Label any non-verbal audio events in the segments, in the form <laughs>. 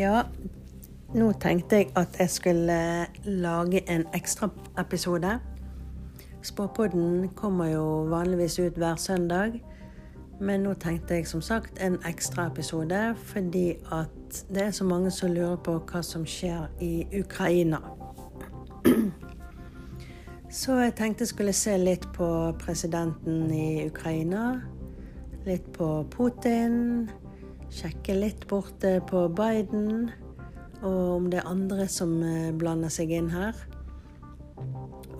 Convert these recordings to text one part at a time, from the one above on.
Ja, nå tenkte jeg at jeg skulle lage en ekstraepisode. Spåpodden kommer jo vanligvis ut hver søndag. Men nå tenkte jeg som sagt en ekstraepisode fordi at det er så mange som lurer på hva som skjer i Ukraina. Så jeg tenkte jeg skulle se litt på presidenten i Ukraina. Litt på Putin. Sjekke litt borte på Biden. Og om det er andre som eh, blander seg inn her.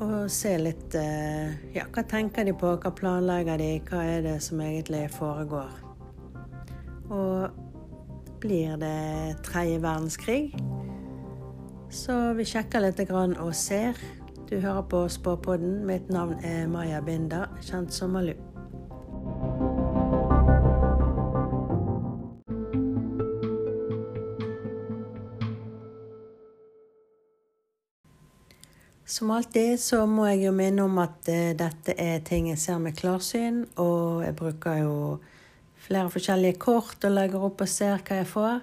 Og se litt eh, Ja, hva tenker de på? Hva planlegger de? Hva er det som egentlig foregår? Og blir det tredje verdenskrig? Så vi sjekker litt og ser. Du hører på Spåpodden. Mitt navn er Maja Binda, kjent som Malu. Som alltid så må jeg jo minne om at uh, dette er ting jeg ser med klarsyn. Og jeg bruker jo flere forskjellige kort og legger opp og ser hva jeg får.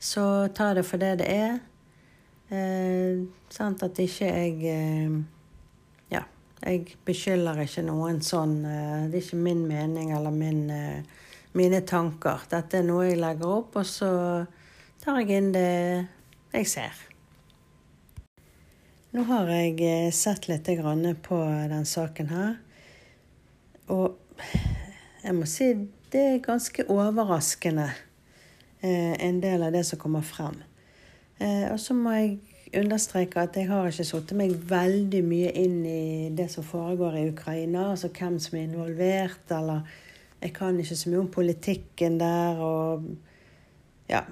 Så ta det for det det er. Eh, sant at ikke jeg eh, Ja, jeg beskylder ikke noen sånn eh, Det er ikke min mening eller min, eh, mine tanker. Dette er noe jeg legger opp, og så tar jeg inn det jeg ser. Nå har jeg eh, sett litt på den saken her, og jeg må si det er ganske overraskende, eh, en del av det som kommer frem. Eh, og så må jeg understreke at jeg har ikke satt meg veldig mye inn i det som foregår i Ukraina. Altså hvem som er involvert, eller Jeg kan ikke så mye om politikken der og Ja.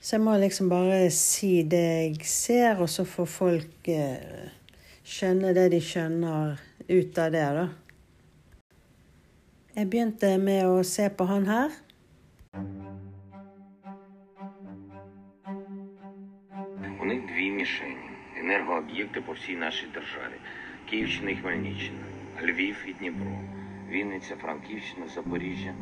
Så jeg må liksom bare si det jeg ser, og så får folk eh, skjønne det de skjønner ut av det, da. Jeg begynte med å se på han her. мішені, енергооб'єкти по всій нашій державі: Київщина і Хмельниччина, Львів і Дніпро, Вінниця, Франківщина, Запоріжжя.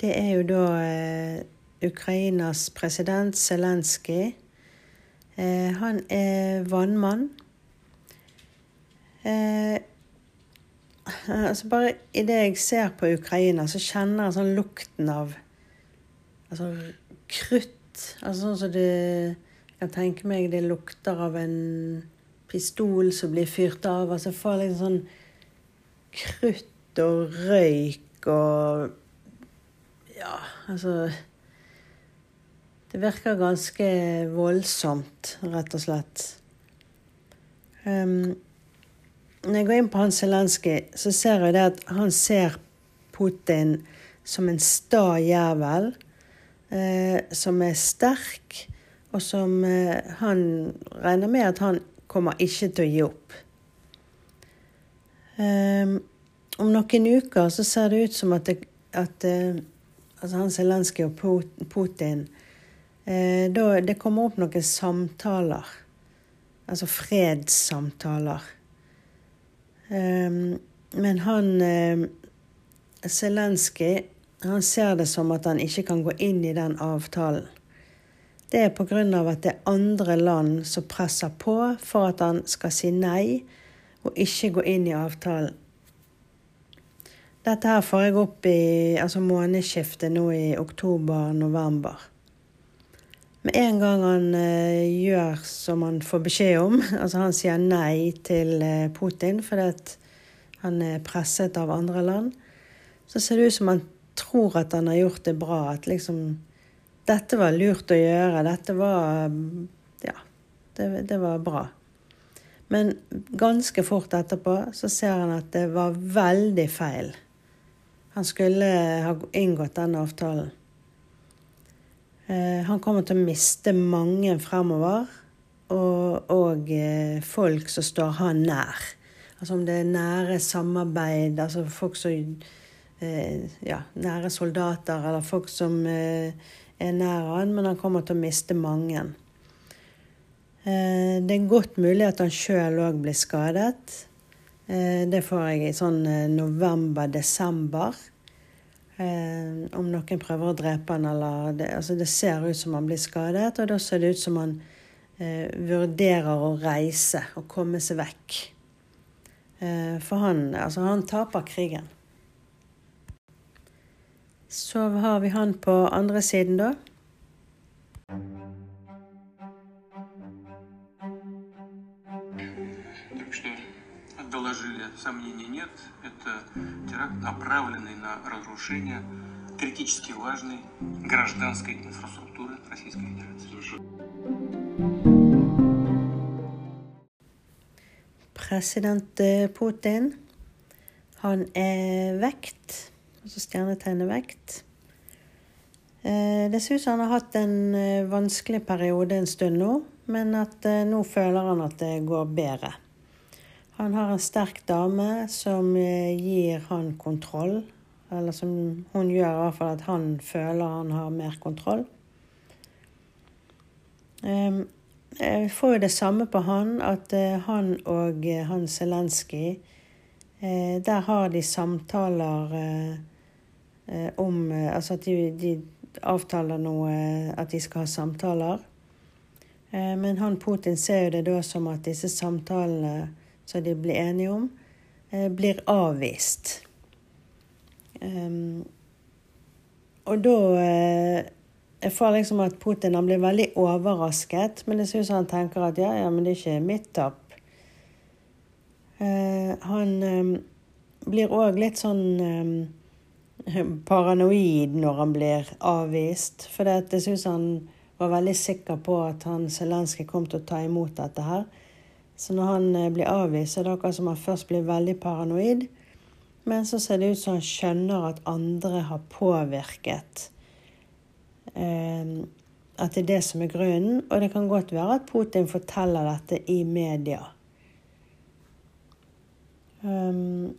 Det er jo da eh, Ukrainas president Zelenskyj. Eh, han er vannmann. Eh, altså bare idet jeg ser på Ukraina, så kjenner jeg sånn lukten av altså, krutt. Altså sånn som det Jeg kan tenke meg det lukter av en pistol som blir fyrt av. Altså får litt sånn krutt og røyk og Ja, altså Det virker ganske voldsomt, rett og slett. Um, når jeg går inn på Hans Zelenskyj, så ser jeg det at han ser Putin som en sta jævel eh, som er sterk, og som eh, han regner med at han kommer ikke til å gi opp. Um, om noen uker så ser det ut som at, det, at uh, altså han Zelenskyj og Putin eh, da, Det kommer opp noen samtaler. Altså fredssamtaler. Um, men han eh, Zelenskyj han ser det som at han ikke kan gå inn i den avtalen. Det er pga. at det er andre land som presser på for at han skal si nei og ikke gå inn i avtalen. Dette her får jeg opp i altså månedsskiftet nå i oktober-november. Med en gang han eh, gjør som han får beskjed om, <laughs> altså han sier nei til eh, Putin fordi han er presset av andre land, så ser det ut som han tror at han har gjort det bra. At liksom Dette var lurt å gjøre. Dette var Ja, det, det var bra. Men ganske fort etterpå så ser han at det var veldig feil. Han skulle ha inngått den avtalen. Eh, han kommer til å miste mange fremover, og, og eh, folk som står han nær. Altså om det er nære samarbeid, altså folk som Eh, ja, nære soldater eller folk som eh, er nær han, men han kommer til å miste mange. Eh, det er godt mulig at han sjøl òg blir skadet. Eh, det får jeg i sånn november-desember. Om noen prøver å drepe han eller det, altså det ser ut som han blir skadet, og da ser det ut som han eh, vurderer å reise og komme seg vekk. Eh, for han, altså han taper krigen. Så har vi han på andre siden, da. доложили, сомнений нет. Это теракт, направленный на разрушение критически важной гражданской инфраструктуры Российской Федерации. President eh, Putin, han er vekt, altså stjernetegnet vekt. Eh, det ser ut som han har hatt en eh, vanskelig periode en stund nå, men at nå føler han at det går bedre. Han har en sterk dame som gir han kontroll. Eller som hun gjør i hvert fall at han føler han har mer kontroll. Ehm, jeg får jo det samme på han, at eh, han og eh, han Zelenskyj eh, Der har de samtaler om Altså at de, de avtaler noe At de skal ha samtaler. Men han Putin ser jo det da som at disse samtalene som de blir enige om, eh, blir avvist. Um, og da eh, Jeg får liksom at Putin han blir veldig overrasket, men det ser ut som han tenker at ja, ja, men det er ikke mitt tap. Uh, han blir òg litt sånn <laughs> paranoid når han blir avvist. For det, det ser ut han var veldig sikker på at han Zelenskyj kom til å ta imot dette her. Så når han eh, blir avvist, er det akkurat som han først blir veldig paranoid. Men så ser det ut som han skjønner at andre har påvirket. Eh, at det er det som er grunnen. Og det kan godt være at Putin forteller dette i media. Um,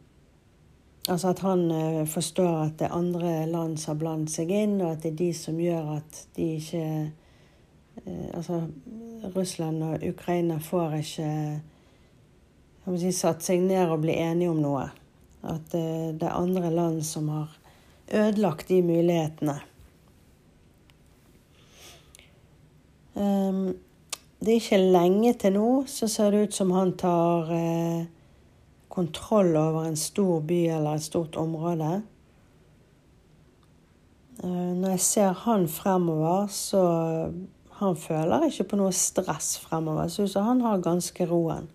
altså at han forstår at det er andre land som har blandet seg inn, og at det er de som gjør at de ikke Altså Russland og Ukraina får ikke si, satt seg ned og bli enige om noe. At eh, det er andre land som har ødelagt de mulighetene. Um, det er ikke lenge til nå, så ser det ut som han tar eh, kontroll over en stor by eller et stort område. Når jeg ser han fremover, så han føler ikke på noe stress fremover. Så han har ganske roen.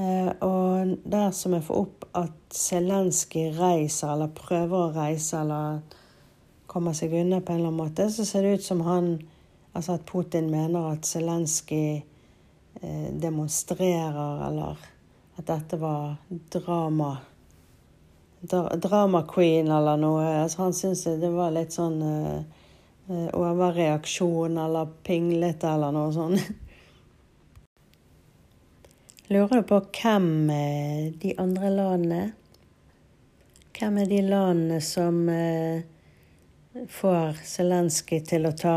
Eh, og dersom jeg får opp at Zelenskyj reiser, eller prøver å reise, eller kommer seg unna på en eller annen måte, så ser det ut som han Altså at Putin mener at Zelenskyj eh, demonstrerer, eller at dette var drama. Drama queen eller noe. Altså han syns det var litt sånn Eh, overreaksjon eller pinglete eller noe sånt. <laughs> Lurer du på hvem eh, de andre landene Hvem er de landene som eh, får Zelenskyj til å ta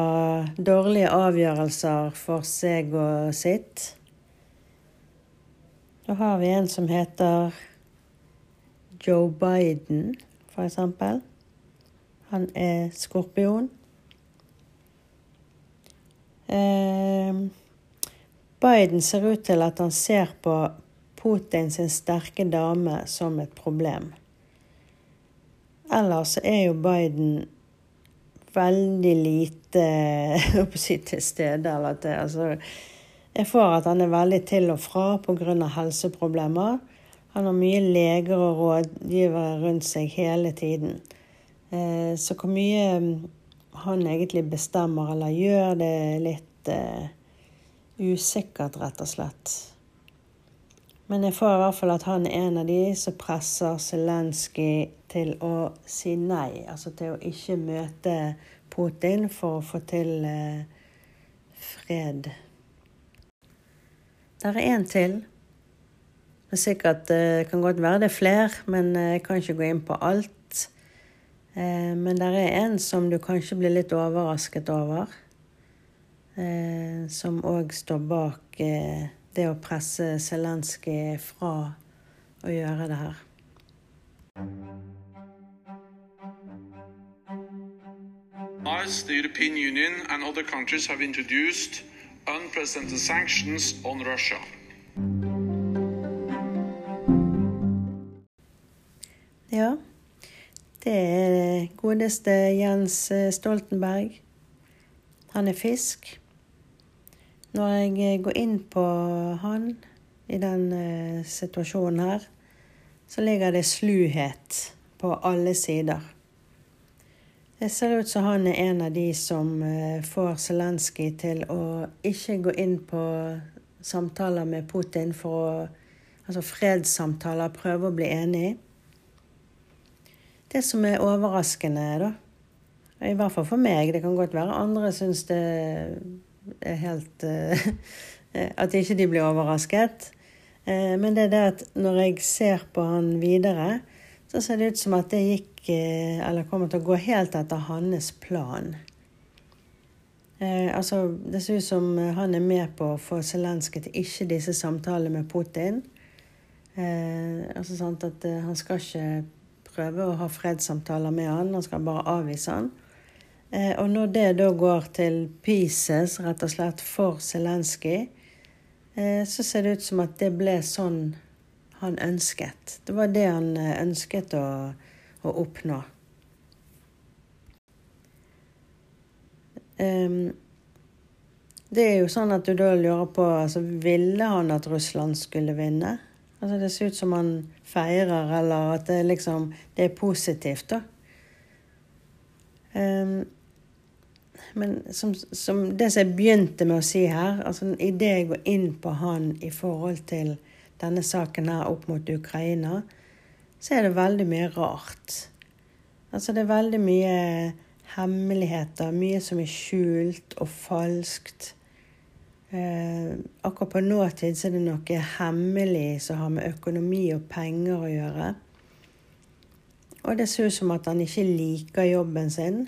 dårlige avgjørelser for seg og sitt? Da har vi en som heter Joe Biden, for eksempel. Han er skorpion. Ehm, Biden ser ut til at han ser på Putin sin sterke dame som et problem. Ellers er jo Biden veldig lite <laughs> si, til stede. Eller til, altså, jeg får at han er veldig til og fra pga. helseproblemer. Han har mye leger og rådgivere rundt seg hele tiden. Eh, så hvor mye han egentlig bestemmer eller gjør, det litt uh, usikkert, rett og slett. Men jeg får i hvert fall at han er en av de som presser Zelenskyj til å si nei. Altså til å ikke møte Putin for å få til uh, fred. Der er en til. Det er sikkert, uh, kan godt være det er flere, men jeg kan ikke gå inn på alt. Eh, men det er en som du kanskje blir litt overrasket over. eh, som òg står bak eh, det å presse Zelenskyj fra å gjøre det her. As the European Union and other countries have introduced unprecedented sanctions on Russia. Godeste Jens Stoltenberg. Han er fisk. Når jeg går inn på han i den uh, situasjonen her, så ligger det sluhet på alle sider. Det ser ut som han er en av de som får Zelenskyj til å ikke gå inn på samtaler med Putin for å Altså fredssamtaler, prøve å bli enig. Det som er overraskende, da, i hvert fall for meg, det kan godt være andre syns det er helt uh, At ikke de blir overrasket. Uh, men det er det at når jeg ser på han videre, så ser det ut som at det gikk uh, Eller kommer til å gå helt etter hans plan. altså, det ser ut som han er med på å få Zelenskyj til ikke disse samtalene med Putin. altså sant at Han skal ikke prøve å ha fredssamtaler med han, han skal bare avvise han. Eh, og når det da går til pieces, rett og slett, for Zelenskyj, eh, så ser det ut som at det ble sånn han ønsket. Det var det han eh, ønsket å, å oppnå. Um, det er jo sånn at du da lurer på altså, Ville han at Russland skulle vinne? Altså Det ser ut som han feirer, eller at det liksom det er positivt, da. Um, men som, som, det som jeg begynte med å si her, altså idet jeg går inn på han i forhold til denne saken her opp mot Ukraina, så er det veldig mye rart. Altså det er veldig mye hemmeligheter, mye som er skjult og falskt. Eh, akkurat på nåtid så er det noe hemmelig som har med økonomi og penger å gjøre. Og det ser ut som at han ikke liker jobben sin.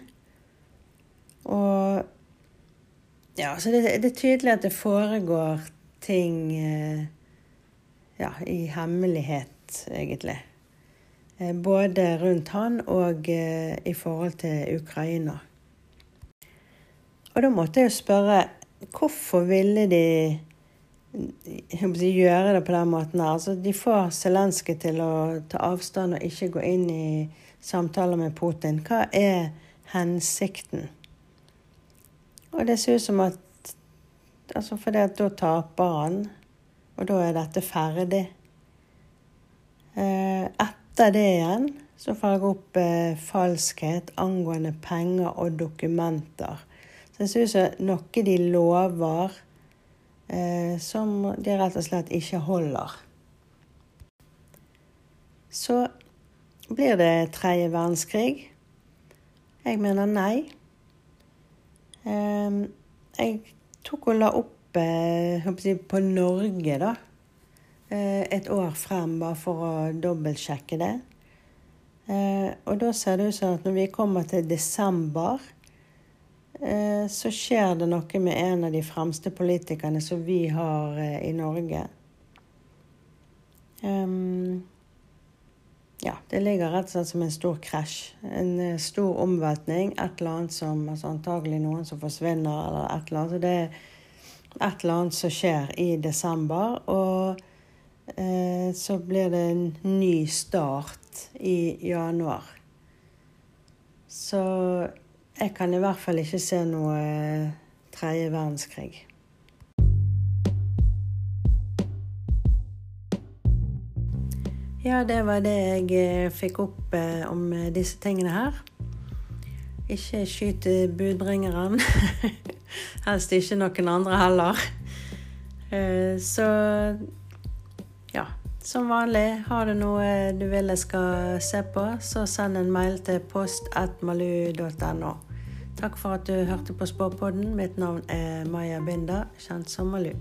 Og ja, så det, det er tydelig at det foregår ting eh, ja, i hemmelighet, egentlig. Eh, både rundt han og eh, i forhold til Ukraina. Og da måtte jeg jo spørre hvorfor ville de gjøre det på den måten? Altså, de får Zelenskyj til å ta avstand og ikke gå inn i samtaler med Putin. Hva er hensikten? Og det ser ut som at altså at da taper han, og da er dette ferdig. Eh, etter det igjen så får jeg opp eh, falskhet angående penger og dokumenter. Så ser ut som noe de lover eh, som de rett og slett ikke holder. Så blir det tredje verdenskrig. Jeg mener nei. Eh, jeg tok og la opp eh, på Norge, da. Eh, et år frem, bare for å dobbeltsjekke det. Eh, og da ser det ut som at når vi kommer til desember så skjer det noe med en av de fremste politikerne som vi har eh, i Norge. Um, ja, det ligger rett og slett som en stor krasj. En eh, stor omveltning. Et eller annet som altså Antagelig noen som forsvinner, eller et eller annet. Så det er et eller annet som skjer i desember. Og eh, så blir det en ny start i januar. Så jeg kan i hvert fall ikke se noe eh, tredje verdenskrig. Ja, det var det jeg eh, fikk opp eh, om disse tingene her. Ikke skyt budbringeren. <laughs> Helst ikke noen andre heller. Så ja, som vanlig, har du noe du vil jeg skal se på, så send en mail til post.malu.no. Takk for at du hørte på Spåpodden. Mitt navn er Maja Binda, kjent som Malu.